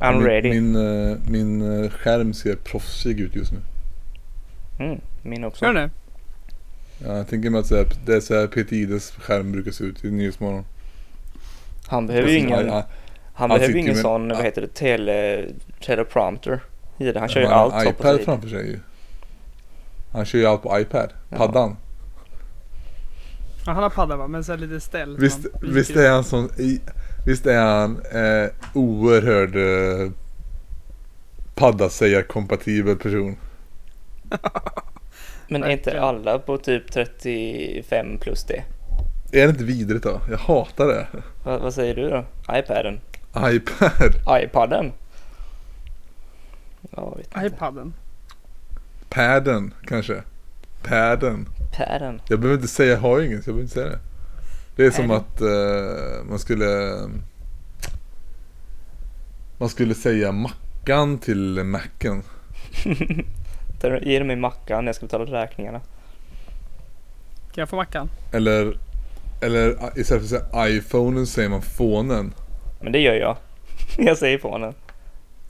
I'm min, ready. Min, eh, min eh, skärm ser proffsig ut just nu. Mm, min också. Gör det? Ja, jag tänker mig att här, det är så här Peter Ides skärm brukar se ut i Nyhetsmorgon. Han behöver ju ingen, han, han behöver ingen med- sån, vad heter det, tele, teleprompter i det. Han kör ju han har allt en hoppas iPad framför sig ju. Han kör ju allt på iPad. Paddan. Ja, han har padda va? Men så lite ställ. som Visst, visst är han sån, i, visst är han eh, oerhörd eh, paddasägar-kompatibel person. Men är inte alla på typ 35 plus det? Är det inte vidrigt då? Jag hatar det. Va, vad säger du då? iPaden? iPad. iPaden? Ja, jag vet inte. iPaden. Padden kanske. Padden. Paden? Jag behöver inte säga, jag har ju inget, så jag behöver inte säga det. Det är som att eh, man skulle Man skulle säga mackan till macken. Ge mig mackan när jag ska betala räkningarna. Kan jag få mackan? Eller Eller eh, istället för att säga iPhonen säger man fånen. Men det gör jag. Jag säger på den.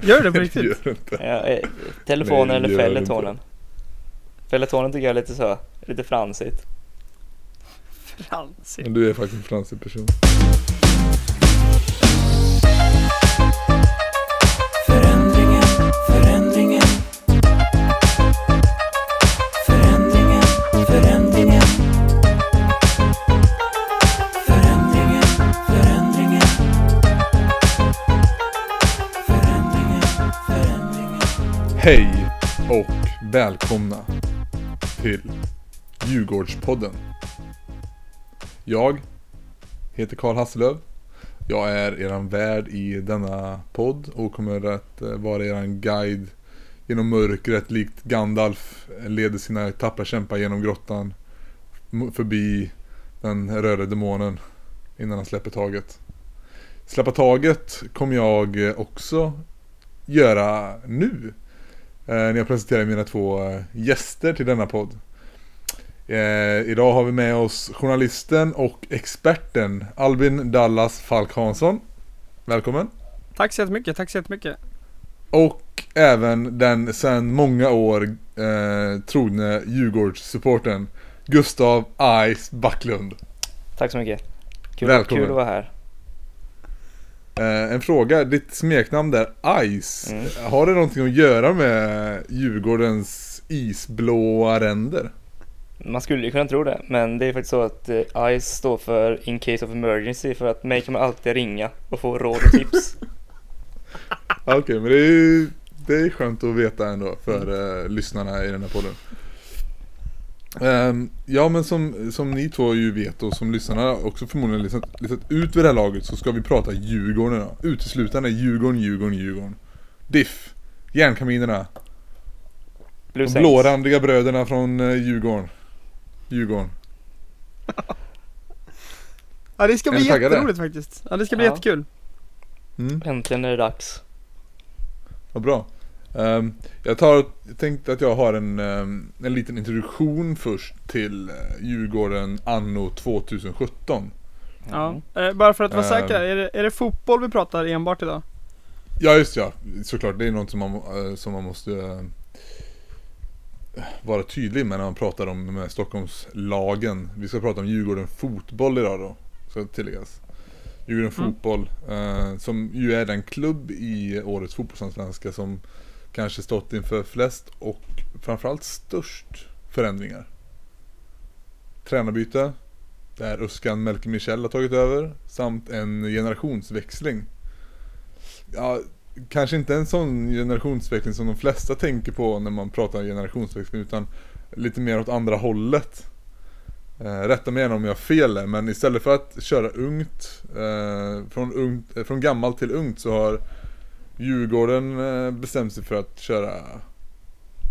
Gör det på riktigt? gör du inte. Ja, eh, telefonen Nej, eller du felletonen. Felletonen tycker jag är lite så, lite fransigt. Fransigt. Men du är faktiskt en fransig person. Förändringen, förändringen. Förändringen, förändringen. Förändringen, förändringen. Förändringen, förändringen. Hej och välkomna till Djurgårdspodden. Jag heter Karl Hasselöv. Jag är eran värd i denna podd och kommer att eh, vara eran guide genom mörkret likt Gandalf leder sina tappra kämpar genom grottan förbi den röda demonen innan han släpper taget. Släppa taget kommer jag eh, också göra nu eh, när jag presenterar mina två gäster till denna podd. Eh, idag har vi med oss journalisten och experten Albin Dallas Falk Hansson. Välkommen. Tack så jättemycket, tack så jättemycket. Och även den sedan många år eh, trogne Djurgårdssupporten Gustav Ice Backlund. Tack så mycket. Kul, Välkommen. kul att vara här. Eh, en fråga, ditt smeknamn där Ice, Mm. har det någonting att göra med Djurgårdens isblåa ränder? Man skulle ju kunna tro det, men det är faktiskt så att eh, ICE står för In Case of Emergency för att mig kan man alltid ringa och få råd och tips. Okej, men det är ju det är skönt att veta ändå för eh, lyssnarna i den här podden. Ehm, ja men som, som ni två ju vet och som lyssnarna också förmodligen listat, listat ut vid det här laget så ska vi prata Djurgården idag. Uteslutande Djurgården, Djurgården, Djurgården. Diff, järnkaminerna, Blue de blårandiga bröderna från eh, Djurgården. Djurgården. Ja det ska bli jätteroligt faktiskt. Ja det ska bli Ja. jättekul. Mm. Äntligen är det dags. Vad bra. Ehm, jag, tar, jag tänkte att jag har en, ehm, en liten introduktion först till uh, Djurgården anno 2017. Ja. Eh, bara för att vara Ehm. säker, är det, är det fotboll vi pratar enbart idag? Ja just ja, såklart det är något som man, eh, som man måste eh, vara tydlig med när man pratar om med Stockholmslagen. Vi ska prata om Djurgården fotboll idag då, ska tilläggas. Djurgården Mm. fotboll, eh, som ju är den klubb i årets fotbollsallsvenska som kanske stått inför flest och framförallt störst förändringar. Tränarbyte, där Uskan Melker Michel har tagit över, samt en generationsväxling. Ja, kanske inte en sån generationsväxling som de flesta tänker på när man pratar generationsväxling utan lite mer åt andra hållet. Eh, rätta mig gärna om jag har fel men istället för att köra ungt, eh, från, ungt eh, från gammalt till ungt så har Djurgården eh, bestämt sig för att köra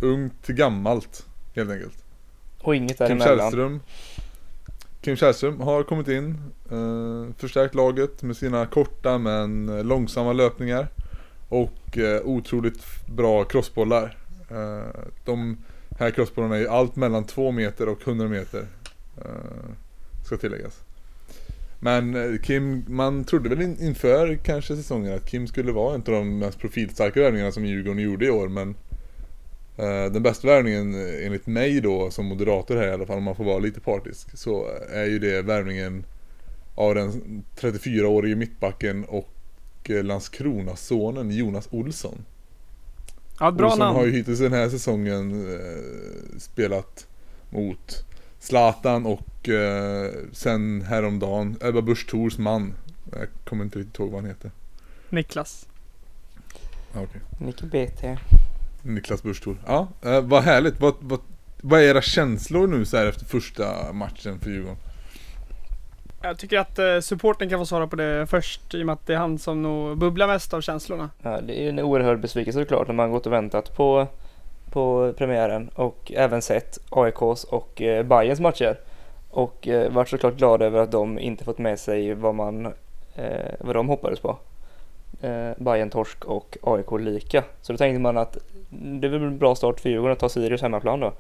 ungt till gammalt helt enkelt. Och inget Kim däremellan. Källström Kim Källström har kommit in, eh, förstärkt laget med sina korta men långsamma löpningar och eh, otroligt bra crossbollar. Eh, de här crossbollarna är ju allt mellan 2 meter och 100 meter. Eh, ska tilläggas. Men eh, Kim, man trodde väl in, inför kanske säsongen att Kim skulle vara en av de mest profilstarka värvningarna som Djurgården gjorde i år men eh, Den bästa värvningen eh, enligt mig då som moderator här i alla fall om man får vara lite partisk Så eh, är ju det värvningen av den 34-årige mittbacken och eh, Landskrona-sonen Jonas Olsson Ja, bra Olsson namn. har ju hittills den här säsongen eh, spelat mot Zlatan och eh, sen häromdagen Ebba Busch Thors man. Jag kommer inte riktigt ihåg vad han heter. Niklas. Ah, okej. Nicky BT. Niklas Busch Thor. Ja, eh, vad härligt. Vad, vad, vad är era känslor nu så här efter första matchen för Djurgården? Jag tycker att eh, supporten kan få svara på det först i och med att det är han som nog bubblar mest av känslorna. Ja, det är en oerhörd besvikelse såklart när man gått och väntat på, på premiären och även sett AIKs och eh, Bayerns matcher. Och eh, varit såklart glad över att de inte fått med sig vad, man, eh, vad de hoppades på. Eh, Bayern torsk och AIK lika. Så då tänkte man att det är väl en bra start för Djurgården att ta Sirius hemmaplan då.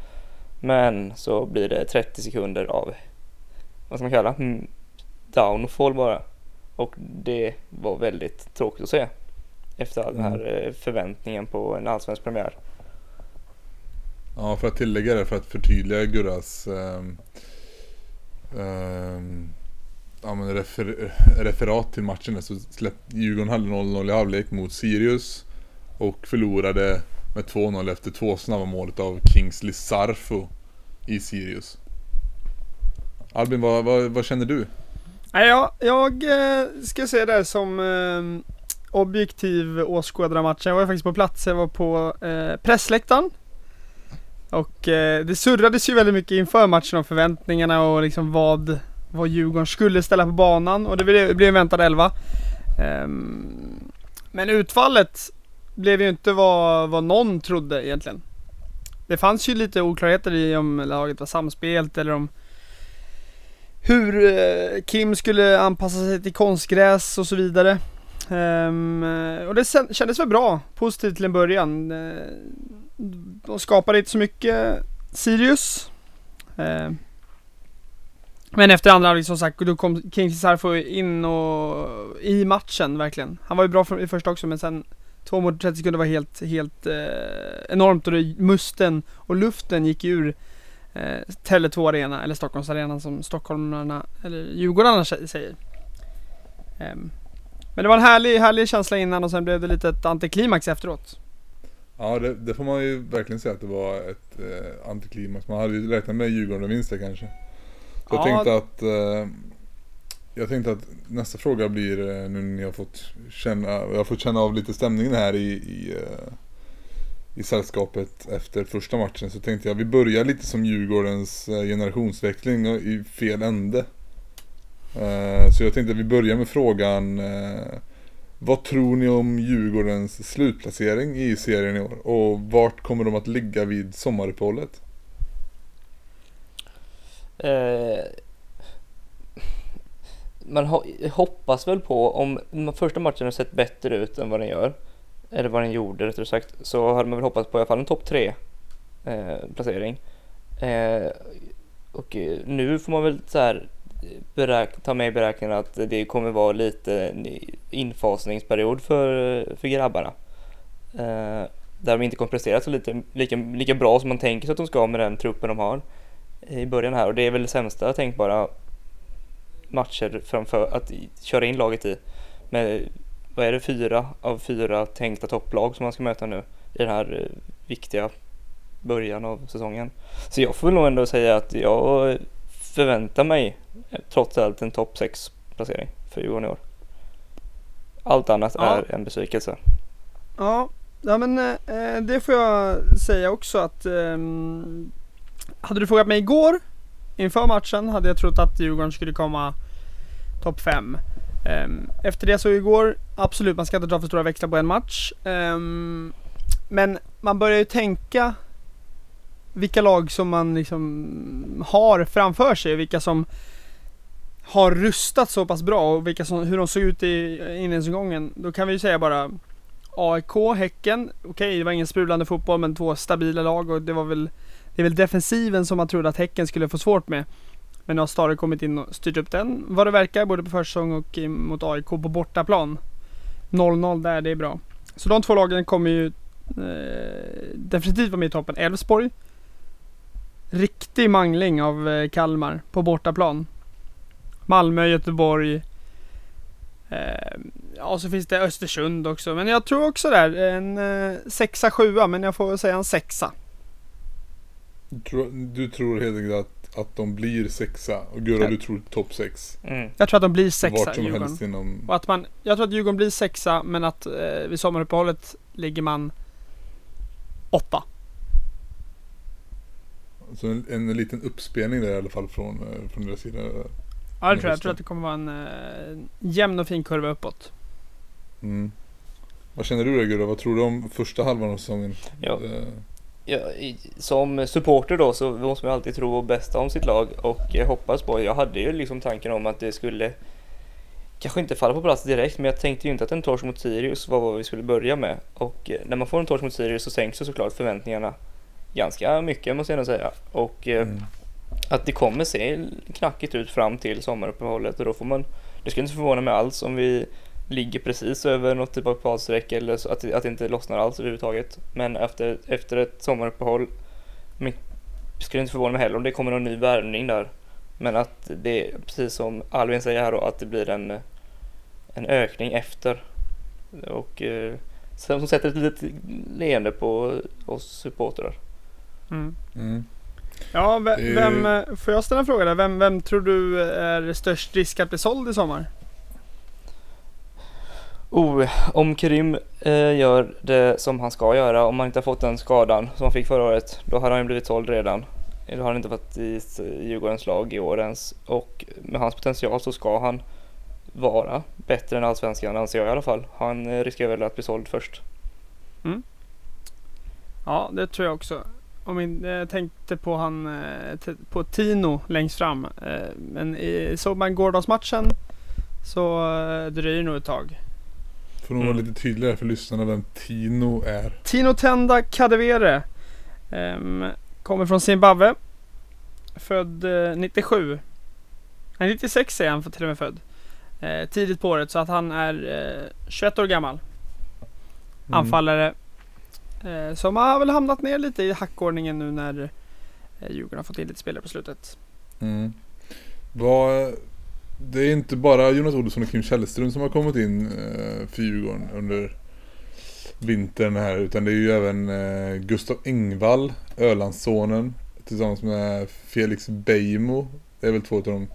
Men så blir det 30 sekunder av, vad ska man kalla mm, downfall bara. Och det var väldigt tråkigt att se. Efter all den här eh, förväntningen på en allsvensk premiär. Ja, för att tillägga det, för att förtydliga Gurras ehm, ehm, ja, men refer, referat till matchen så släppte Djurgården hade 0-0 i halvlek mot Sirius och förlorade med 2-0 efter två snabba målet av Kingsley Sarfo i Sirius. Albin, vad, vad, vad känner du? Jag, jag ska se det som eh, objektiv åskådare av matchen. Jag var ju faktiskt på plats, jag var på eh, pressläktaren. Och eh, det surrades ju väldigt mycket inför matchen om förväntningarna och liksom vad, vad Djurgården skulle ställa på banan och det blev, blev en väntad elva. Ehm, men utfallet blev ju inte vad, vad någon trodde egentligen. Det fanns ju lite oklarheter i om laget var samspelt eller om hur eh, Kim skulle anpassa sig till konstgräs och så vidare. Ehm, och det kändes väl bra, positivt till en början. Eh, De skapade inte så mycket, Sirius. Ehm, men efter andra halvlek som sagt, då kom King Sarfo in och i matchen verkligen. Han var ju bra för, i första också men sen två mot 30 sekunder var helt, helt eh, enormt och det, musten och luften gick ur eh, Tele2 Arena, eller Stockholms Arena som stockholmarna, eller djurgårdarna sä- säger. Ehm, men det var en härlig, härlig känsla innan och sen blev det lite ett antiklimax efteråt. Ja, det, det får man ju verkligen säga att det var ett eh, antiklimax. Man hade ju räknat med Djurgården vinst där kanske. Så jag Ja. tänkte att eh, Jag tänkte att nästa fråga blir eh, nu när ni har fått känna, jag har fått känna av lite stämningen här i, i, eh, i sällskapet efter första matchen så tänkte jag vi börjar lite som Djurgårdens eh, generationsväxling i fel ände. Eh, så jag tänkte att vi börjar med frågan eh, Vad tror ni om Djurgårdens slutplacering i serien i år? Och vart kommer de att ligga vid sommaruppehållet? Eh, man hoppas väl på, om första matchen har sett bättre ut än vad den gör, eller vad den gjorde rättare sagt, så hade man väl hoppats på i alla fall en topp tre eh, placering. Eh, och eh, nu får man väl så här ta med i beräkningen att det kommer vara lite infasningsperiod för, för grabbarna. Eh, där de inte kommer prestera så lite, lika, lika bra som man tänker sig att de ska med den truppen de har i början här och det är väl det sämsta tänkbara matcher framför att köra in laget i. Med, vad är det, fyra av fyra tänkta topplag som man ska möta nu i den här eh, viktiga början av säsongen. Så jag får nog ändå säga att jag förväntar mig eh, trots allt en topp 6 placering för Djurgården i år. Allt annat Ja. är en besvikelse. Ja, ja men eh, det får jag säga också att ehm, hade du frågat mig igår inför matchen hade jag trott att Djurgården skulle komma topp 5. Ehm, efter det så igår, absolut man ska inte dra för stora växlar på en match. Ehm, men man börjar ju tänka vilka lag som man liksom har framför sig och vilka som har rustat så pass bra och vilka som, hur de såg ut i inledningsomgången. Då kan vi ju säga bara AIK, Häcken, okej det var ingen sprudlande fotboll men två stabila lag och det var väl Det är väl defensiven som man trodde att Häcken skulle få svårt med. Men nu har Stare kommit in och styrt upp den vad det verkar både på försäsong och mot AIK på bortaplan. 0-0 där, det är bra. Så de två lagen kommer ju eh, definitivt vara med i toppen. Elfsborg. Riktig mangling av eh, Kalmar på bortaplan. Malmö, Göteborg. Eh, ja, så finns det Östersund också. Men jag tror också där en eh, sexa, sjua. Men jag får väl säga en sexa. Du tror, du tror helt enkelt att, att de blir sexa och Gurra Ja. du tror topp sex. Mm. Jag tror att de blir sexa, Vart som Djurgården. helst inom... Och att man, jag tror att Djurgården blir sexa, men att eh, vid sommaruppehållet ligger man åtta. Så en, en liten uppspelning där i alla fall från, eh, från deras sida. Ja, det tror jag. Jag tror att det kommer vara en eh, jämn och fin kurva uppåt. Mm. Vad känner du då Gurra? Vad tror du om första halvan av säsongen? Ja. Eh, Ja, som supporter då så måste man alltid tro bästa om sitt lag och eh, hoppas på. Jag hade ju liksom tanken om att det skulle kanske inte falla på plats direkt men jag tänkte ju inte att en torsk mot Sirius var vad vi skulle börja med. Och eh, när man får en torsk mot Sirius så sänks ju såklart förväntningarna ganska mycket måste jag nog säga. Och eh, mm. att det kommer se knackigt ut fram till sommaruppehållet och då får man Det skulle inte förvåna mig alls om vi ligger precis över något typ av kvalstreck eller så att, det- att det inte lossnar alls överhuvudtaget. Men efter, efter ett sommaruppehåll men, skulle inte förvåna mig heller om det kommer någon ny värvning där. Men att det, precis som Alvin säger här då, att det blir en, en ökning efter. Och eh, som sätter ett litet leende på oss supportrar. Mm. Mm. Ja, ve- Det är- vem, eh, får jag ställa en fråga där? Vem, vem tror du är störst risk att bli såld i sommar? Oh, om Krim eh, gör det som han ska göra, om han inte har fått den skadan som han fick förra året, då hade han ju blivit såld redan. Då har han inte varit i Djurgårdens lag i år ens. Och med hans potential så ska han vara bättre än allsvenskan, anser jag i alla fall. Han eh, riskerar väl att bli såld först. Mm. Ja, det tror jag också. Om jag eh, tänkte på han, eh, på Tino längst fram. Eh, men i, såg man gårdagsmatchen så dröjer det nog ett tag. Får nog vara Mm. lite tydligare för lyssnarna vem Tino är. Tino Tenda Kadewere. ehm, kommer från Zimbabwe. Född eh, 97. Nej 96 är han för till och med född. Eh, tidigt på året så att han är eh, 21 år gammal. Mm. Anfallare. Som har väl hamnat ner lite i hackordningen nu när eh, Djurgården har fått in lite spelare på slutet. Mm. Vad, det är inte bara Jonas Olsson och Kim Källström som har kommit in eh, för Djurgården under vintern här utan det är ju även eh, Gustav Engvall, Ölandssonen tillsammans med Felix Beijmo. Det är väl två av de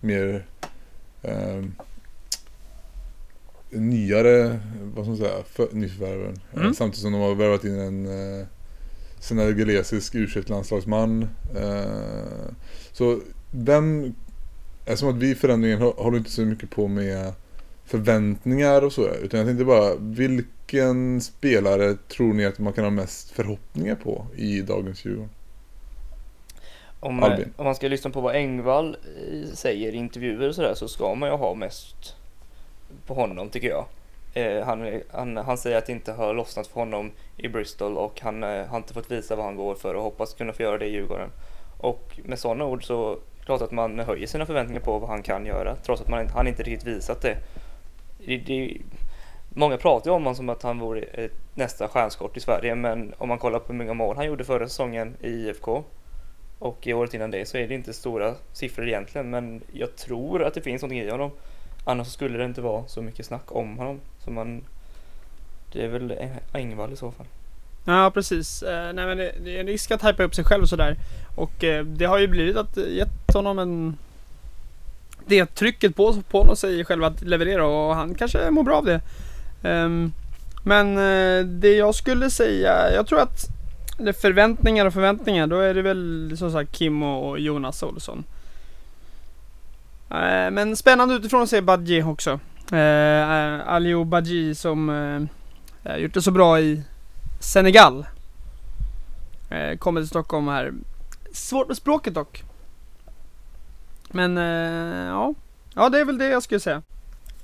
mer eh, nyare, vad ska man säga, för, nyförvärven. Eh, Mm. Samtidigt som de har värvat in en eh, senegalesisk u landslagsman eh, Så vem, eftersom att vi förändringen hå- håller inte så mycket på med förväntningar och så utan jag tänkte bara vilken spelare tror ni att man kan ha mest förhoppningar på i dagens Djurgården? Om, Albin. om man ska lyssna på vad Engvall eh, säger i intervjuer och sådär så ska man ju ha mest på honom tycker jag. Eh, han, han, han säger att det inte har lossnat för honom i Bristol och han eh, har inte fått visa vad han går för och hoppas kunna få göra det i Djurgården. Och med sådana ord så klart att man höjer sina förväntningar på vad han kan göra trots att man, han inte riktigt visat det. det, det många pratar ju om honom som att han vore nästa stjärnskott i Sverige men om man kollar på hur många mål han gjorde förra säsongen i IFK och i året innan det så är det inte stora siffror egentligen men jag tror att det finns någonting i honom. Annars skulle det inte vara så mycket snack om honom. Så man, det är väl Engvall i så fall. Ja precis. Eh, nej men det, det är en risk att hypa upp sig själv och sådär. Och eh, det har ju blivit att gett honom en... Det trycket på, på honom sig själv att leverera och han kanske mår bra av det. Ehm, men eh, det jag skulle säga, jag tror att det förväntningar och förväntningar, då är det väl som sagt Kim och Jonas Olsson. Men spännande utifrån att se Badji också. Uh, Aliou Badji som eh, gjort det så bra i Senegal. Eh, kommer till Stockholm här. Svårt med språket dock. Men eh, ja. Ja det är väl det jag skulle säga.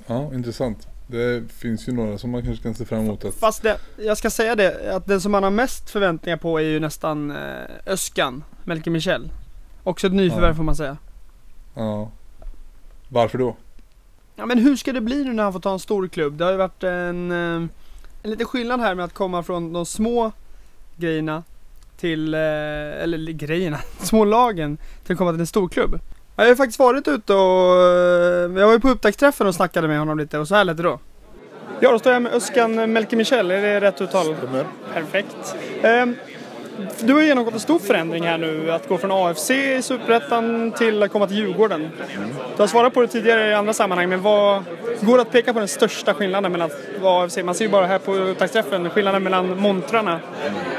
Ja, intressant. Det finns ju några som man kanske kan se fram emot att... Fast det, jag ska säga det, att den som man har mest förväntningar på är ju nästan eh, Öskan, Melker Michel. Också ett nyförvärv Ja. får man säga. Ja. Varför då? Ja men hur ska det bli nu när han får ta en stor klubb? Det har ju varit en, eh, en liten skillnad här med att komma från de små grejerna till, eh, eller grejerna, små lagen till att komma till en stor klubb. Jag har ju faktiskt varit ute och, eh, jag var ju på upptaktsträffen och snackade med honom lite och så här lät det då. Ja, då står jag med Öskan Melke Michel, är det rätt uttal? Stämmer. Perfekt. Ehm, Du har genomgått en stor förändring här nu, att gå från AFC i Superettan till att komma till Djurgården. Du har svarat på det tidigare i andra sammanhang, men vad går det att peka på den största skillnaden mellan AFC? Man ser ju bara här på uttagsträffen skillnaden mellan montrarna.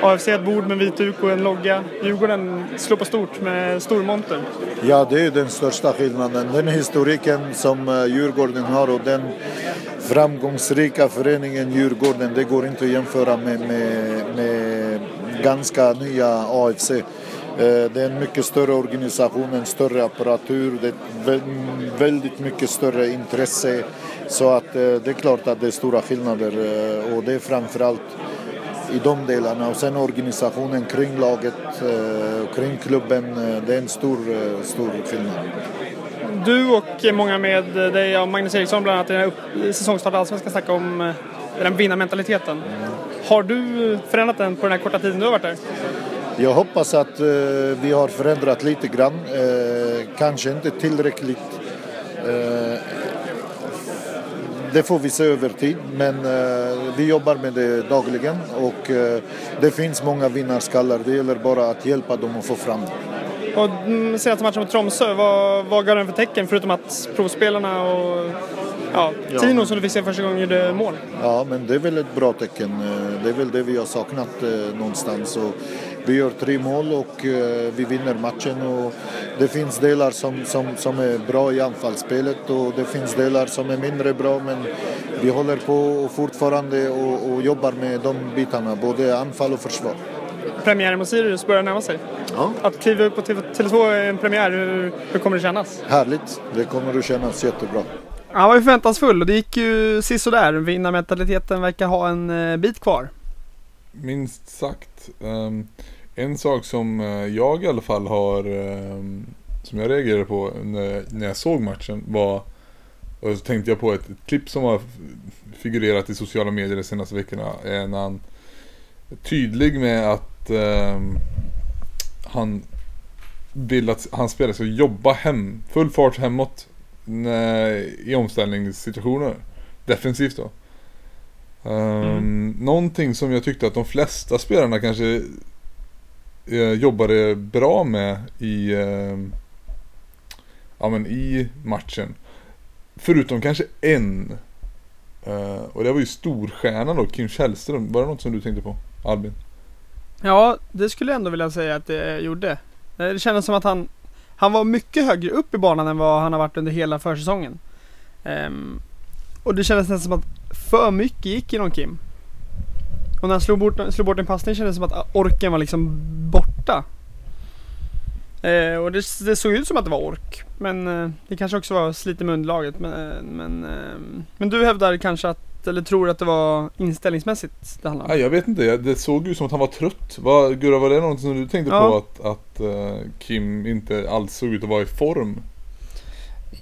AFC ett bord med vit duk och en logga. Djurgården slår på stort med stor monter. Ja, det är den största skillnaden. Den historiken som eh, Djurgården har och den framgångsrika föreningen Djurgården, det går inte att jämföra med, med, med ganska nya AFC. Eh, det är en mycket större organisation, en större apparatur, det är väldigt mycket större intresse. Så att eh, det är klart att det är stora skillnader eh, och det är framförallt i de delarna. Och sen organisationen kring laget, eh, kring klubben, det är en stor, stor skillnad. Du och många med dig, och Magnus Eriksson bland annat, i den här upp- i säsongstart Allsvenskan snackar om den vinnarmentaliteten. Har du förändrat den på den här korta tiden du har varit där? Jag hoppas att eh, vi har förändrat lite grann, eh, kanske inte tillräckligt. Eh, det får vi se över tid, men eh, vi jobbar med det dagligen och eh, det finns många vinnarskallar. Det gäller bara att hjälpa dem att få fram det. Och mm, senaste matchen mot Tromsö, vad, vad gav den för tecken förutom att provspelarna och ja, Ja. Tino som du fick se första gången gjorde mål? Ja, men det är väl ett bra tecken. Eh, Det är väl det vi har saknat eh, någonstans. Och vi gör tre mål och eh, vi vinner matchen. Och det finns delar som, som, som är bra i anfallsspelet och det finns delar som är mindre bra. Men vi håller på och fortfarande och, och jobbar med de bitarna, både anfall och försvar. Premiären mot Sirius börjar närma sig. Ja. Att kliva upp på TV- Tele2 är en premiär, hur, hur kommer det kännas? Härligt, det kommer att kännas jättebra. Han var ju förväntansfull och det gick ju sisådär. Vinnarmentaliteten verkar ha en eh, bit kvar. Minst sagt. Ehm, en sak som eh, jag i alla fall har, ehm, som jag reagerade på när, när jag såg matchen var, och så tänkte jag på ett, ett klipp som har figurerat i sociala medier de senaste veckorna, är när han är tydlig med att ehm, han vill att hans spelare ska jobba hem, full fart hemåt när, i omställningssituationer. Defensivt då. Um, Någonting som jag tyckte att de flesta spelarna kanske eh, jobbade bra med i, eh, ja, men i matchen. Förutom kanske en. Eh, och det var ju storstjärnan då, Kim Källström. Var det något som du tänkte på, Albin? Ja, det skulle jag ändå vilja säga att det gjorde. Eh, det kändes som att han, han var mycket högre upp i banan än vad han har varit under hela försäsongen. Ehm, och det kändes nästan som att för mycket gick genom Kim. Och när han slog bort, slog bort en passning kändes det som att orken var liksom borta. Eh, och det, det såg ut som att det var ork. Men eh, det kanske också var slit i munlaget. Men, eh, men, eh, men du hävdar kanske att, eller tror att det var inställningsmässigt det handlade om? Nej, jag vet inte. Det såg ju som att han var trött. Vad, Gurra, var det något som du tänkte Ja. på? Att, att eh, Kim inte alls såg ut att vara i form?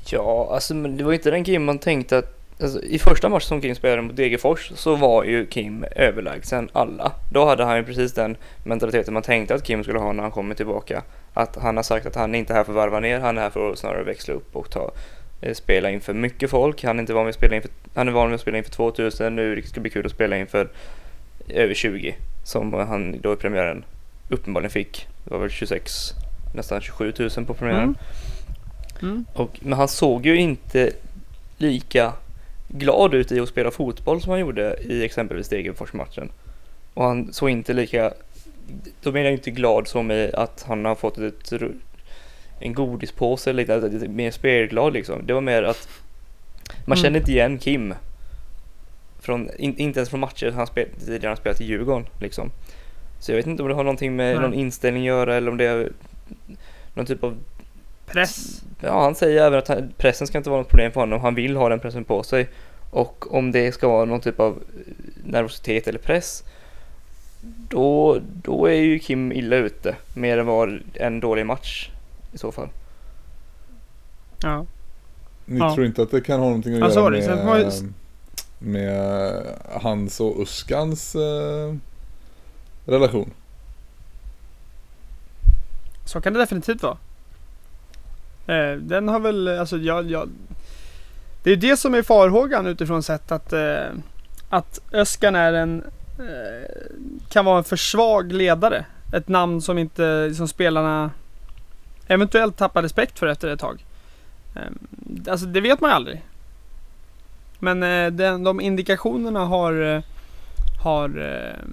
Ja, alltså men det var inte den Kim man tänkte att Alltså, I första matchen som Kim spelade mot Degerfors så var ju Kim överlägsen alla. Då hade han ju precis den mentaliteten man tänkte att Kim skulle ha när han kommer tillbaka. Att han har sagt att han är inte här för att varva ner, han är här för att snarare växla upp och ta, eh, spela inför mycket folk. Han är inte van vid att spela inför, han är van vid att spela inför 2000, nu ska det bli kul att spela inför över 20 som han då i premiären uppenbarligen fick. Det var väl 26, nästan 27 000 på premiären. Mm. Mm. Och, men han såg ju inte lika glad ut i att spela fotboll som han gjorde i exempelvis Degerfors-matchen. Och han såg inte lika, då menar jag inte glad som i att han har fått ett, en godispåse eller liknande, mer spelglad liksom. Det var mer att man Mm. kände inte igen Kim. Från, in, inte ens från matcher han spel, tidigare han spelat i Djurgården liksom. Så jag vet inte om det har någonting med Nej. någon inställning att göra eller om det är någon typ av Press. Ja, han säger även att han- pressen ska inte vara något problem för honom. Han vill ha den pressen på sig. Och om det ska vara någon typ av eh, nervositet eller press, då, då är ju Kim illa ute. Mer än vad en dålig match i så fall. Ja. Ni Ja. tror inte att det kan ha någonting att Ja, göra man med, ju- med hans och Uskans eh, relation? Så kan det definitivt vara. Eh, den har väl, alltså jag, jag Det är det som är farhågan utifrån sett att eh, Att Öskan är en eh, Kan vara en för svag ledare. Ett namn som inte, som spelarna Eventuellt tappar respekt för efter ett tag. Eh, alltså det vet man ju aldrig. Men eh, den, de indikationerna har eh, Har eh,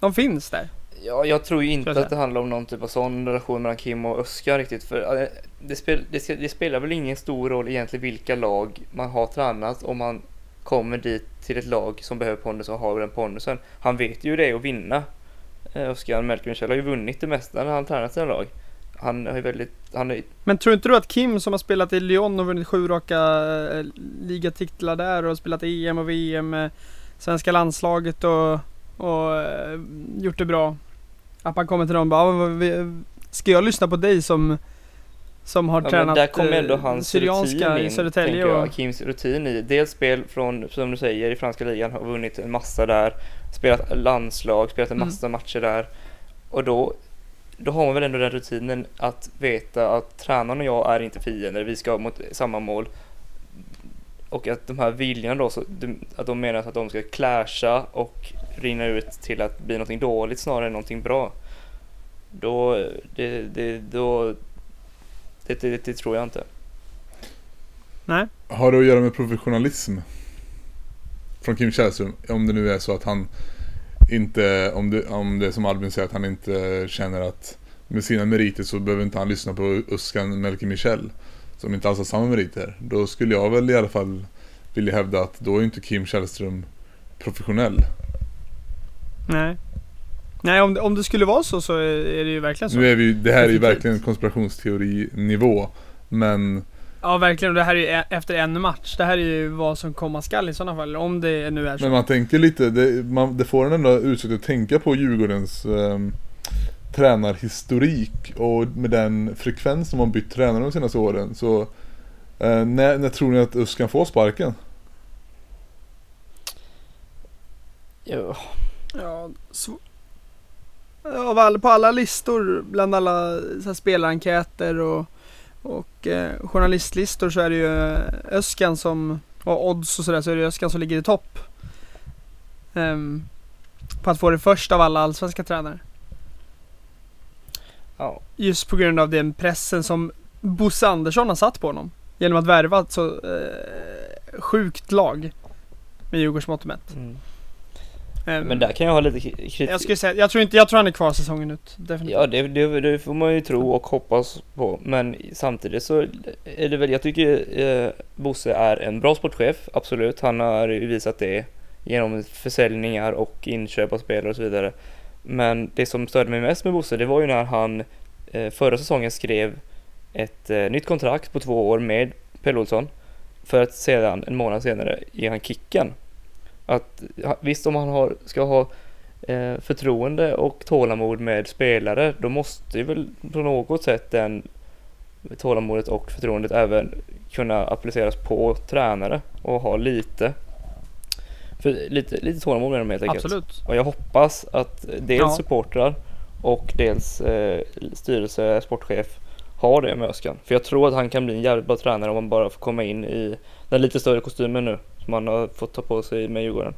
De finns där. Ja, jag tror ju inte att det handlar om någon typ av sån relation mellan Kim och Oskar riktigt. För eh, det, spel, det, det spelar väl ingen stor roll egentligen vilka lag man har tränat om man kommer dit till ett lag som behöver pondus och har den pondusen. Han vet ju det att vinna. Eh, Oskar Melker har ju vunnit det mesta när han tränat sina lag. Han ju väldigt, han är, Men tror inte du att Kim som har spelat i Lyon och vunnit sju raka eh, ligatitlar där och spelat EM och VM med svenska landslaget och, och eh, gjort det bra. Att man kommer till dem och bara, "Ja, vad vi- ska jag lyssna på dig som som har Ja, tränat där kommer eh, ändå hans Syrianska rutin i in, Södertälje tänker jag. och Kims rutin i. Dels spel från, som du säger, i franska ligan, har vunnit en massa där. Spelat landslag, spelat en Mm. massa matcher där. Och då, då har man väl ändå den rutinen att veta att tränaren och jag är inte fiender, vi ska mot samma mål. Och att de här viljorna då, så, att de menar att de ska clasha och rinna ut till att bli någonting dåligt snarare än någonting bra. Då, det, det, då, det, det, det tror jag inte. Nej. Har det att göra med professionalism? Från Kim Källström? Om det nu är så att han inte, om det, om det är som Albin säger att han inte känner att med sina meriter så behöver inte han lyssna på Uskan Melker Michel som inte alls har samma meriter. Då skulle jag väl i alla fall vilja hävda att då är inte Kim Källström professionell. Nej. Nej om det, om det skulle vara så så är, det ju verkligen så. Nu är vi, det här är ju verkligen konspirationsteorinivå. Men Ja verkligen och det här är ju e- efter en match. Det här är ju vad som komma skall i sådana fall. Om det nu är så. Men man tänker lite, det, man, det får en ändå utsikt att tänka på Djurgårdens ehm, tränarhistorik och med den frekvens som man bytt tränare de senaste åren så eh, när, när tror ni att Usk kan få sparken? Ja, Ja, av all, på alla listor, bland alla så här, spelarenkäter och, och eh, journalistlistor så är det ju eh, Öskan som, och odds och sådär, så är det Öskan som ligger i topp. Ehm, på att få det först av alla allsvenska tränare. ja, Just på grund av den pressen som Bosse Andersson har satt på honom. Genom att värva ett så eh, sjukt lag med Djurgårds mått mätt. mm. Ehm, Men där kan jag ha lite kritik. jag skulle säga, jag tror inte, jag tror han är kvar säsongen ut. Definitivt. Ja, det, det, det får man ju tro och hoppas på. Men samtidigt så är det väl, jag tycker eh, Bosse är en bra sportchef, absolut. Han har ju visat det genom försäljningar och inköp av spelare och så vidare. Men det som störde mig mest med Bosse, det var ju när han eh, förra säsongen skrev ett eh, nytt kontrakt på två år med Pelle Olsson. För att sedan, en månad senare, ge han kicken. Att visst, om han har, ska ha eh, förtroende och tålamod med spelare, då måste ju väl på något sätt den tålamodet och förtroendet även kunna appliceras på tränare och ha lite för lite, lite tålamod med dem helt enkelt. Absolut. Och jag hoppas att dels Ja. supportrar och dels eh, styrelse, sportchef har det med Öskan. För jag tror att han kan bli en jävligt bra tränare om han bara får komma in i den lite större kostymen nu som han har fått ta på sig med Djurgården.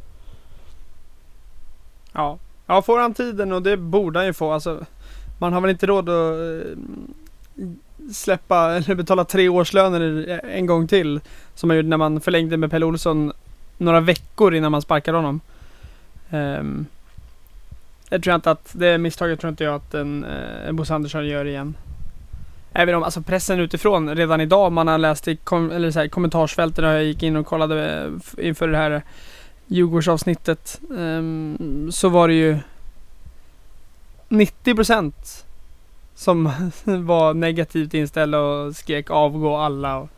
Ja. ja, får han tiden och det borde han ju få. Alltså, man har väl inte råd att eh, släppa eller betala tre årslöner en gång till. Som man gjorde när man förlängde med Pelle Olsson några veckor innan man sparkade honom. Ehm, um, det tror jag inte att, det misstaget tror inte jag att en, eh, en Bosse Andersson gör igen. Även om alltså pressen utifrån redan idag, man har läst i kom, eller så här, kommentarsfälten och jag gick in och kollade eh, inför det här Djurgårdsavsnittet. Um, så var det ju 90% som var negativt inställda och skrek avgå alla. Och,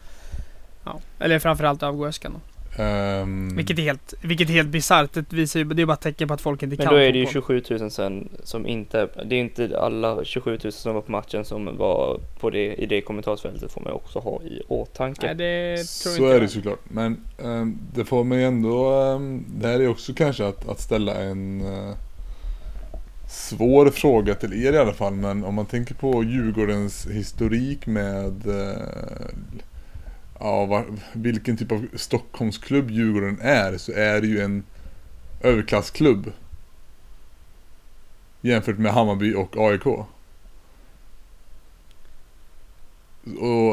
ja, eller framförallt avgå Öskan. Ehm, Vilket är helt, vilket är helt bisarrt. Det visar ju, det är bara tecken på att folk inte Men kan då är det ju fotboll. 27 000 sen som inte, det är inte alla 27 000 som var på matchen som var på det, i det kommentarsfältet får man också ha i åtanke. Nej, det tror så inte är det såklart. Men ehm, det får mig ändå, um, det här är också kanske att, att ställa en eh, svår fråga till er i alla fall. Men om man tänker på Djurgårdens historik med eh, ja, var, vilken typ av Stockholmsklubb Djurgården är så är det ju en överklassklubb. Jämfört med Hammarby och AIK. Och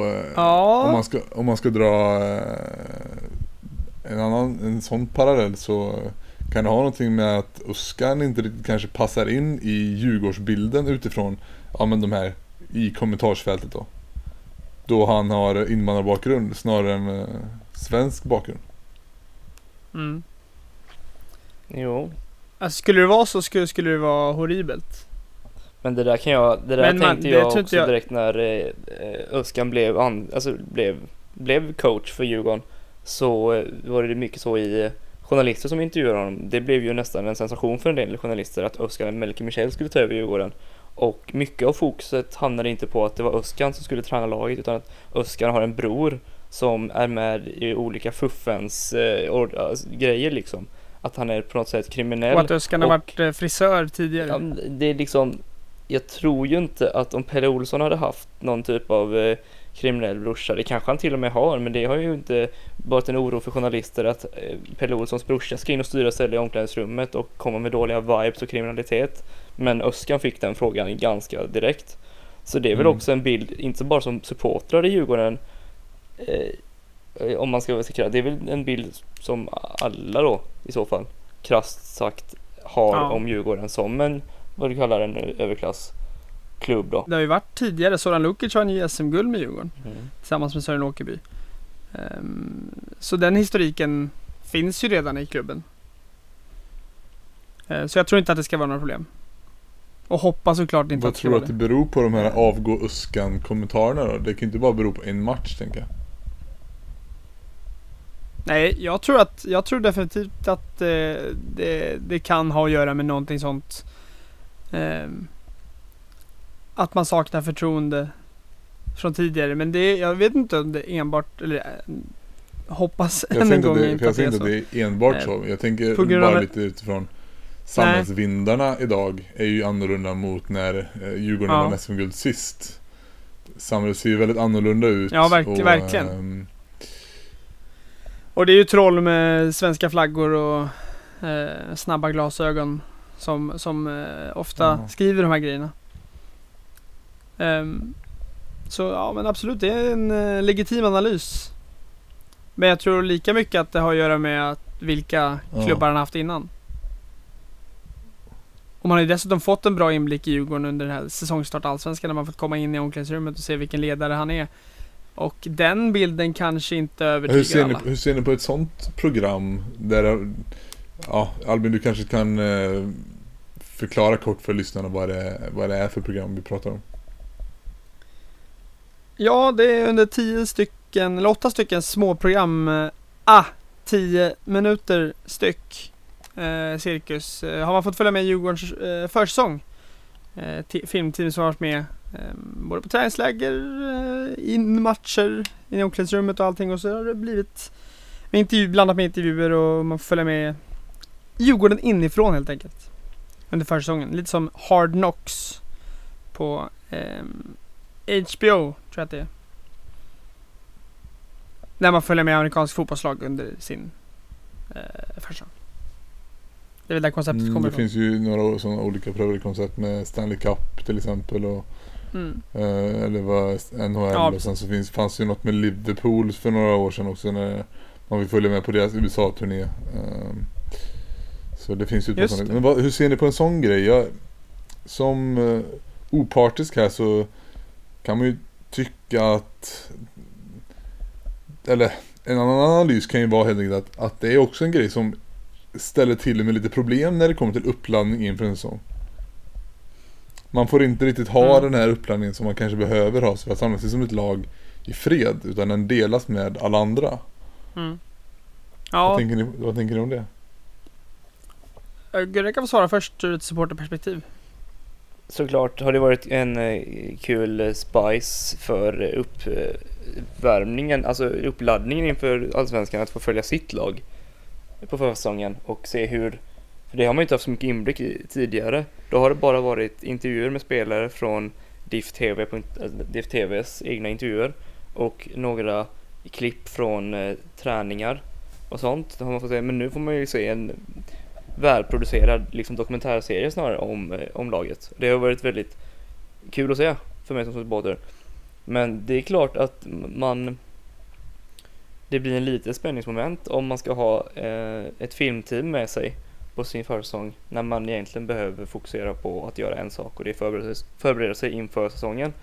eh, om, Ja, man ska, om man ska dra eh, en annan en sån parallell så kan det ha någonting med att Uskan inte riktigt kanske passar in i Djurgårdsbilden utifrån ja, men de här i kommentarsfältet då. Då han har invandrarbakgrund snarare än eh, svensk bakgrund. mm. Jo, alltså, skulle det vara så skulle, skulle det vara horribelt. men det där kan jag, det där Men man- tänkte det jag också jag- direkt när eh, eh, Öskan blev, an, alltså blev, blev coach för Djurgården. Så eh, var det mycket så i eh, journalister som intervjuade honom. Det blev ju nästan en sensation för en del journalister att Öskan Melker Michel skulle ta över Djurgården. Och mycket av fokuset hamnade inte på att det var Öskan som skulle träna laget utan att Öskan har en bror som är med i olika fuffens eh, or, alltså, grejer liksom. Att han är på något sätt kriminell. Och att Öskan har varit eh, frisör tidigare. Ja, det är liksom, jag tror ju inte att om Pelle Olsson hade haft någon typ av eh, kriminell brorsa, det kanske han till och med har, men det har ju inte varit en oro för journalister att eh, Pelle Olssons brorsa ska in och styra ställe i omklädningsrummet och komma med dåliga vibes och kriminalitet. Men Öskan fick den frågan ganska direkt. Så det är väl Mm. också en bild, inte bara som supportrar i Djurgården, eh, om man ska vara säker, det är väl en bild som alla då i så fall, krasst sagt, har Ja. om Djurgården som en, vad du kallar en överklassklubb då. Det har ju varit tidigare. Soran Lukic vann ju SM-guld med Djurgården Mm. tillsammans med Sören Åkerby. Ehm, så den historiken finns ju redan i klubben. Eh, så jag tror inte att det ska vara några problem. Och hoppas såklart inte Vad att det tror du att det beror på de här avgå Uskan kommentarerna då? Det kan ju inte bara bero på en match tänker jag. Nej, jag tror att jag tror definitivt att eh, det, det kan ha att göra med någonting sånt. Ehm, att man saknar förtroende från tidigare. Men det, jag vet inte om det enbart, eller eh, hoppas Jag än en gång det, inte jag är inte att det är enbart Eh, så. Jag tänker bara av- lite utifrån samhällsvindarna idag är ju annorlunda mot när eh, Djurgården Ja. vann SM-guld sist. Samhället ser ju väldigt annorlunda ut. Ja, verk- verkligen. ehm, Och det är ju troll med svenska flaggor och eh, snabba glasögon som, som eh, ofta Ja. skriver de här grejerna. Ehm, så ja men absolut, det är en eh, legitim analys. Men jag tror lika mycket att det har att göra med att vilka Ja. klubbar han haft innan. Och man har ju dessutom fått en bra inblick i Djurgården under den här säsongstart Allsvenskan när man fått komma in i omklädningsrummet och se vilken ledare han är. Och den bilden kanske inte hur, övertygar ser ni, alla. hur ser ni på ett sånt program? Där, ja, Albin du kanske kan eh, förklara kort för lyssnarna vad det, vad det är för program vi pratar om. Ja, det är under tio stycken, eller åtta stycken småprogram. Eh, ah, tio minuter styck. Eh, cirkus. Eh, har man fått följa med Djurgårdens eh, försäsong. Eh, filmteam som har varit med eh, både på träningsläger, eh, in matcher, i omklädningsrummet och allting. Och så har det blivit med intervju, blandat med intervjuer och man får följa med Djurgården inifrån helt enkelt. Under försäsongen. Lite som Hard Knocks på ehm, HBO, tror jag att det är. När man följer med amerikansk fotbollslag under sin eh, försäsong. Det är väl där konceptet Mm, kommer det ifrån. finns ju några sådana olika prövade koncept med Stanley Cup till exempel och Mm. eh, eller vad NHL Ja, och sen så finns, fanns ju något med Liverpool för några år sedan också när man vill följa med på deras USA-turné. Ehm, så det finns ju ett sådana. det. Men vad, hur ser ni på en sån grej? Jag, som uh, opartisk här så kan man ju tycka att eller en annan analys kan ju vara helt enkelt att, att det är också en grej som ställer till med lite problem när det kommer till uppladdning inför en säsong. Man får inte riktigt ha Mm. den här uppladdningen som man kanske behöver ha för att samla sig som ett lag i fred utan den delas med alla andra. Mm. Vad, Ja, tänker ni, vad tänker ni om det? Gurra kan få svara först ur ett supporterperspektiv. Såklart har det varit en eh, kul spice för uppvärmningen, alltså uppladdningen inför Allsvenskan att få följa sitt lag på försäsongen och se hur, för det har man ju inte haft så mycket inblick i tidigare. Då har det bara varit intervjuer med spelare från DIF, TV, eh, DIF TVs egna intervjuer och några klipp från eh, träningar och sånt. Det har man fått se. Men nu får man ju se en välproducerad liksom, dokumentärserie snarare om, eh, om laget. Det har varit väldigt kul att se för mig som supporter. Men det är klart att man det blir en liten spänningsmoment om man ska ha eh, ett filmteam med sig på sin försäsong när man egentligen behöver fokusera på att göra en sak och det är förbereda sig, förbereda sig inför säsongen.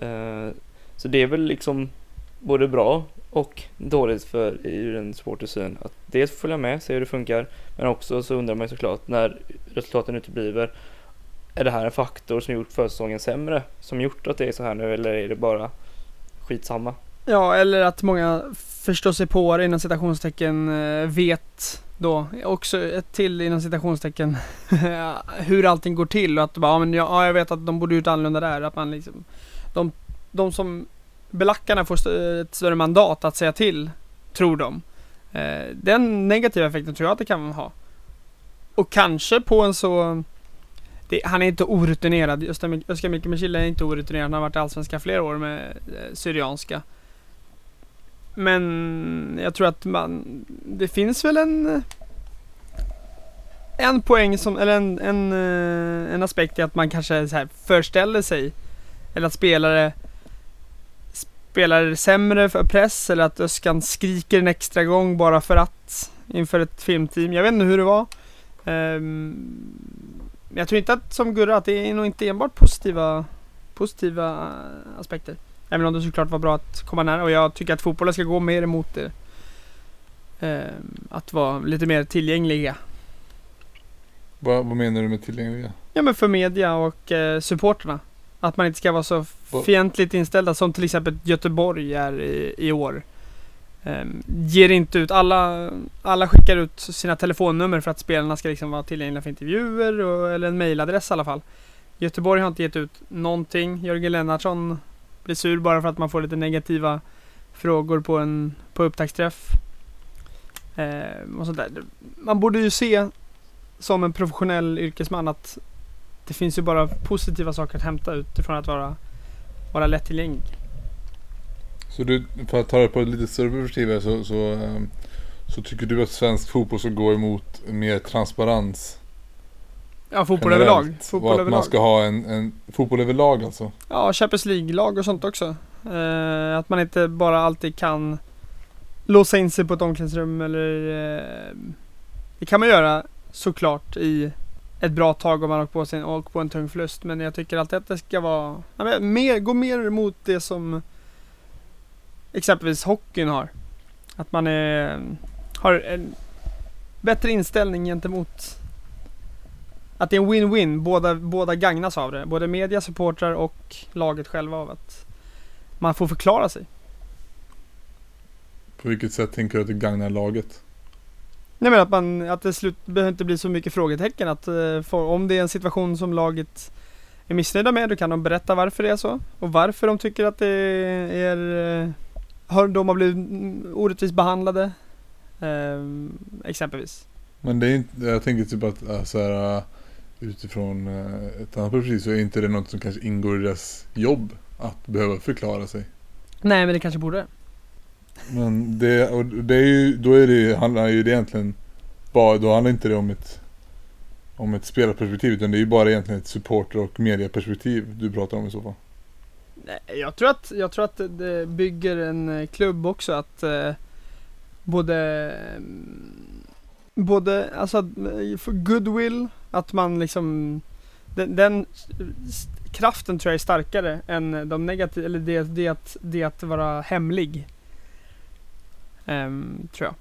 Eh, så det är väl liksom både bra och dåligt för ur en supporters syn att dels följa med, se hur det funkar men också så undrar man ju såklart när resultaten utebliver är det här en faktor som gjort försäsongen sämre som gjort att det är så här nu eller är det bara skitsamma? Ja, eller att många förstår sig på det inom citationstecken eh, vet då också ett till inom citationstecken hur allting går till och att bara, ja, men ja, jag vet att de borde gjort annorlunda där. Att man liksom, de, de som belackarna får st- ett större mandat att säga till, tror de. Eh, den negativa effekten tror jag att det kan ha. Och kanske på en så det, han är inte orutinerad. Öskar Öskar Micke är inte orutinerad. Han har varit i Allsvenskan flera år med eh, Syrianska. Men jag tror att man, det finns väl en en poäng som, eller en, en, eh, en aspekt i att man kanske så här förställer sig eller att spelare spelar sämre för press eller att Öskan skriker en extra gång bara för att inför ett filmteam. Jag vet inte hur det var. Ehm, jag tror inte att som Gurra att det är nog inte enbart positiva positiva aspekter. Även om det såklart var bra att komma nära och jag tycker att fotbollen ska gå mer emot det. Ehm, att vara lite mer tillgängliga. Vad, vad menar du med tillgängliga? Ja men för media och eh, supporterna. Att man inte ska vara så fientligt inställda som till exempel Göteborg är i, i år. Ehm, ger inte ut, alla, alla skickar ut sina telefonnummer för att spelarna ska liksom vara tillgängliga för intervjuer och, eller en mailadress i alla fall. Göteborg har inte gett ut någonting. Jörgen Lennartsson blir sur bara för att man får lite negativa frågor på en på upptaktsträff. Ehm, och sånt där. Man borde ju se som en professionell yrkesman att det finns ju bara positiva saker att hämta utifrån att vara, vara lättillgänglig. Så du, för att ta det på ett lite större perspektiv så, så, ehm, så tycker du att svensk fotboll ska gå emot mer transparens? Ja, fotboll generellt? överlag. Fotboll att man överlag. ska ha en, en fotboll överlag alltså? Ja, Champions League-lag och sånt också. Eh, att man inte bara alltid kan låsa in sig på ett omklädningsrum eller eh, Det kan man göra såklart i ett bra tag om man åker på, sin, åker på en tung förlust. Men jag tycker alltid att det ska vara ja, men mer, gå mer mot det som exempelvis hockeyn har. Att man är, har en bättre inställning gentemot att det är en win-win. Båda, båda gagnas av det. Både media, supportrar och laget själva av att man får förklara sig. På vilket sätt tänker du att det gagnar laget? Nej men att man, att det slut, behöver inte bli så mycket frågetecken att eh, för, om det är en situation som laget är missnöjda med, då kan de berätta varför det är så. Och varför de tycker att det är, eh, har de har blivit orättvist behandlade. Eh, exempelvis. Men det är inte, jag tänker typ att äh, så här, utifrån äh, ett annat perspektiv så är inte det något som kanske ingår i deras jobb att behöva förklara sig. Nej men det kanske borde. Men det, och det är ju, då är det, ju, handlar ju det egentligen bara, då handlar inte det om ett om ett spelarperspektiv utan det är ju bara egentligen ett supporter och mediaperspektiv du pratar om i så fall. Nej, jag tror att, jag tror att det- bygger en eh, klubb också att eh, både mm, både alltså eh, för goodwill, att man liksom den, den kraften tror jag är starkare än de negativa, eller det, det, att, det att vara hemlig. Ehm, tror jag.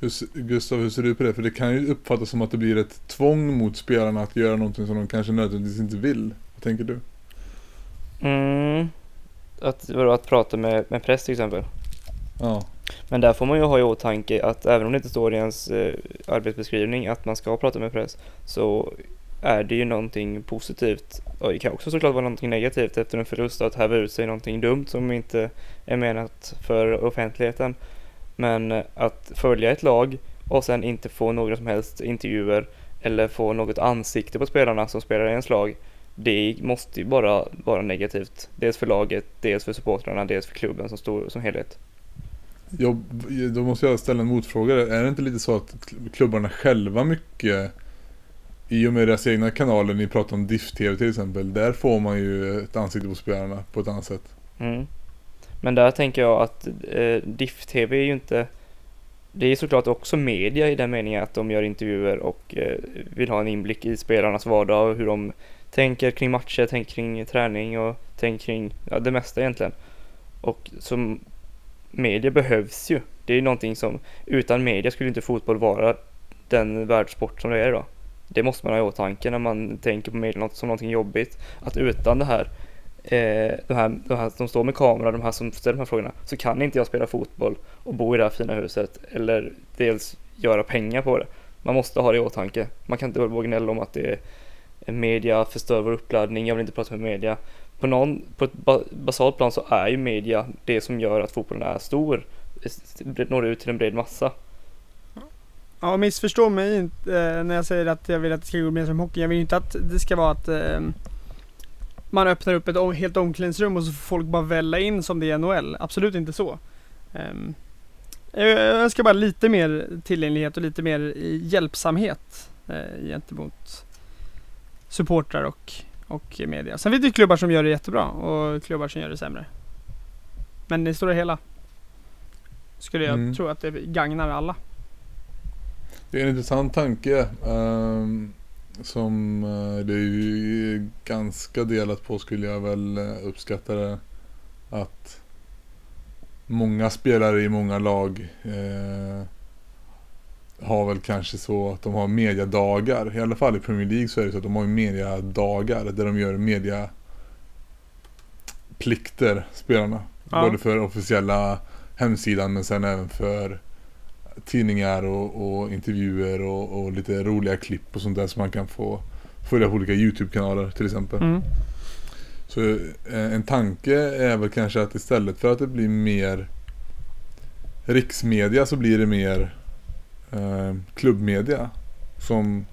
Hur, Gustav, hur ser du på det? För det kan ju uppfattas som att det blir ett tvång mot spelarna att göra någonting som de kanske nödvändigtvis inte vill. Vad tänker du? Mm. Att, vadå, att prata med, med press till exempel. Ja. Men där får man ju ha i åtanke att även om det inte står i ens eh, arbetsbeskrivning att man ska prata med press så är det ju någonting positivt och det kan också såklart vara någonting negativt efter en förlust att häva ut sig någonting dumt som inte är menat för offentligheten. Men att följa ett lag och sen inte få några som helst intervjuer eller få något ansikte på spelarna som spelar i ens lag det måste ju bara vara negativt. Dels för laget, dels för supportrarna, dels för klubben som, stor, som helhet. Jag, då måste jag ställa en motfråga. Är det inte lite så att klubbarna själva mycket i och med deras egna kanaler, ni pratar om DIF-TV till exempel, där får man ju ett ansikte på spelarna på ett annat sätt. Mm. Men där tänker jag att eh, DIF-TV är ju inte det är såklart också media i den meningen att de gör intervjuer och eh, vill ha en inblick i spelarnas vardag och hur de tänker kring matcher, tänker kring träning och tänker kring ja, det mesta egentligen. Och som media behövs ju. Det är ju någonting som utan media skulle inte fotboll vara den världssport som det är idag. Det måste man ha i åtanke när man tänker på media som någonting jobbigt. Att utan det här, eh, de här, de här som står med kamera, de här som ställer de här frågorna, så kan inte jag spela fotboll och bo i det här fina huset eller dels göra pengar på det. Man måste ha det i åtanke. Man kan inte våga gnälla om att det är media förstör vår uppladdning, jag vill inte prata med media. På, någon, på ett basalt plan så är ju media det som gör att fotbollen är stor, når ut till en bred massa. Ja, missförstå mig inte eh, när jag säger att jag vill att det ska gå mer som hockey. Jag vill inte att det ska vara att eh, man öppnar upp ett helt omklädningsrum och så får folk bara välla in som det är i NHL. Absolut inte så. Um, jag önskar bara lite mer tillgänglighet och lite mer hjälpsamhet eh, gentemot supportrar och, och media. Sen finns det klubbar som gör det jättebra och klubbar som gör det sämre. Men i det stora hela skulle jag Mm. tro att det gagnar alla. Det är en intressant tanke. ehm, som eh, det är ju ganska delat på skulle jag väl eh, uppskatta det. Att många spelare i många lag eh, har väl kanske så att de har mediadagar. I alla fall i Premier League så är det så att de har mediadagar där de gör mediaplikter, spelarna. Ja. Både för officiella hemsidan men sen även för tidningar och, och intervjuer och, och lite roliga klipp och sånt där som man kan få följa på olika YouTube-kanaler till exempel. Mm. Så eh, en tanke är väl kanske att istället för att det blir mer riksmedia så blir det mer eh, klubbmedia. Som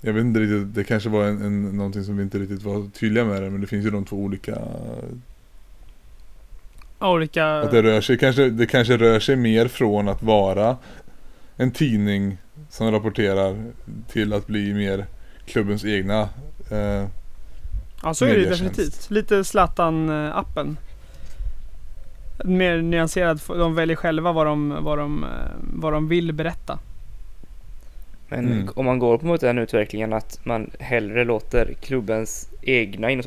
jag vet inte riktigt, det kanske var en, en, någonting som vi inte riktigt var tydliga med det men det finns ju de två olika Olika... Att det rör sig kanske, det kanske rör sig mer från att vara en tidning som rapporterar till att bli mer klubbens egna eh, Ja så är det definitivt. Lite Zlatan-appen. Mer nyanserad, de väljer själva vad de, vad de, eh, vad de vill berätta. Men Mm. om man går på mot den utvecklingen att man hellre låter klubbens egna inom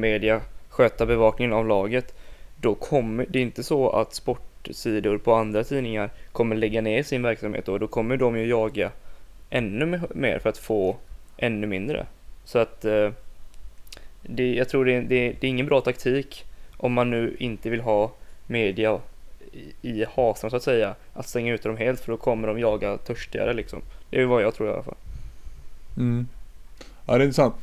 media sköta bevakningen av laget. Då kommer det är inte så att sportsidor på andra tidningar kommer lägga ner sin verksamhet då. Då kommer de ju jaga ännu mer för att få ännu mindre. Så att eh, det, jag tror det är, det, det är ingen bra taktik om man nu inte vill ha media i, i hasan så att säga att stänga ut dem helt för då kommer de jaga törstigare liksom. Det är vad jag tror i alla fall. Mm. Ja, det är intressant.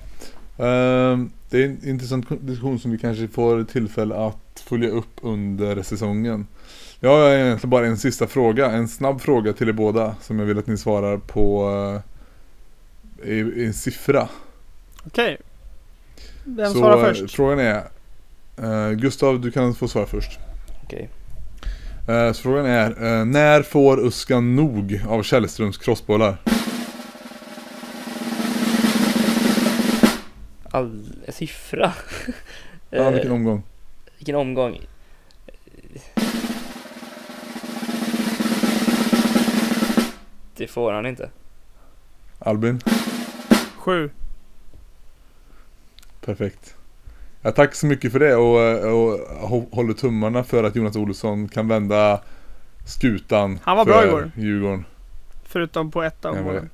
Uh, det är en intressant diskussion som vi kanske får tillfälle att följa upp under säsongen. Jag har egentligen bara en sista fråga, en snabb fråga till er båda som jag vill att ni svarar på eh, i, i en siffra. Okej. Vem Så svarar eh, först? frågan är, eh, Gustav du kan få svara först. Okej. Eh, så frågan är, eh, när får Uskan nog av Källströms crossbollar? All siffra. Ja, Eh, vilken omgång? Vilken omgång? Det får han inte. Albin? Sju. Perfekt. Ja, tack så mycket för det och, och hå- håller tummarna för att Jonas Olsson kan vända skutan Han var för bra igår. Djurgården. Förutom på ett av Ja, målen.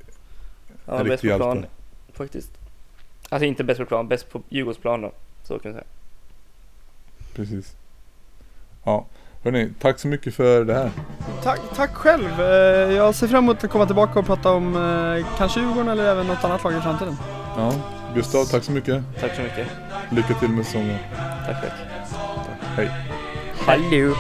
Ja, bäst på plan faktiskt. Alltså inte bäst på plan, bäst på Djurgårdsplan då. Så kan jag säga. Precis. Ja. Hörni, tack så mycket för det här. Tack, tack själv. Eh, Jag ser fram emot att komma tillbaka och prata om eh, kanske Djurgården eller även något annat lag i framtiden. Ja, Gustav, tack så mycket. Tack så mycket. Lycka till med säsongen. Tack, tack. Hej. Hallå!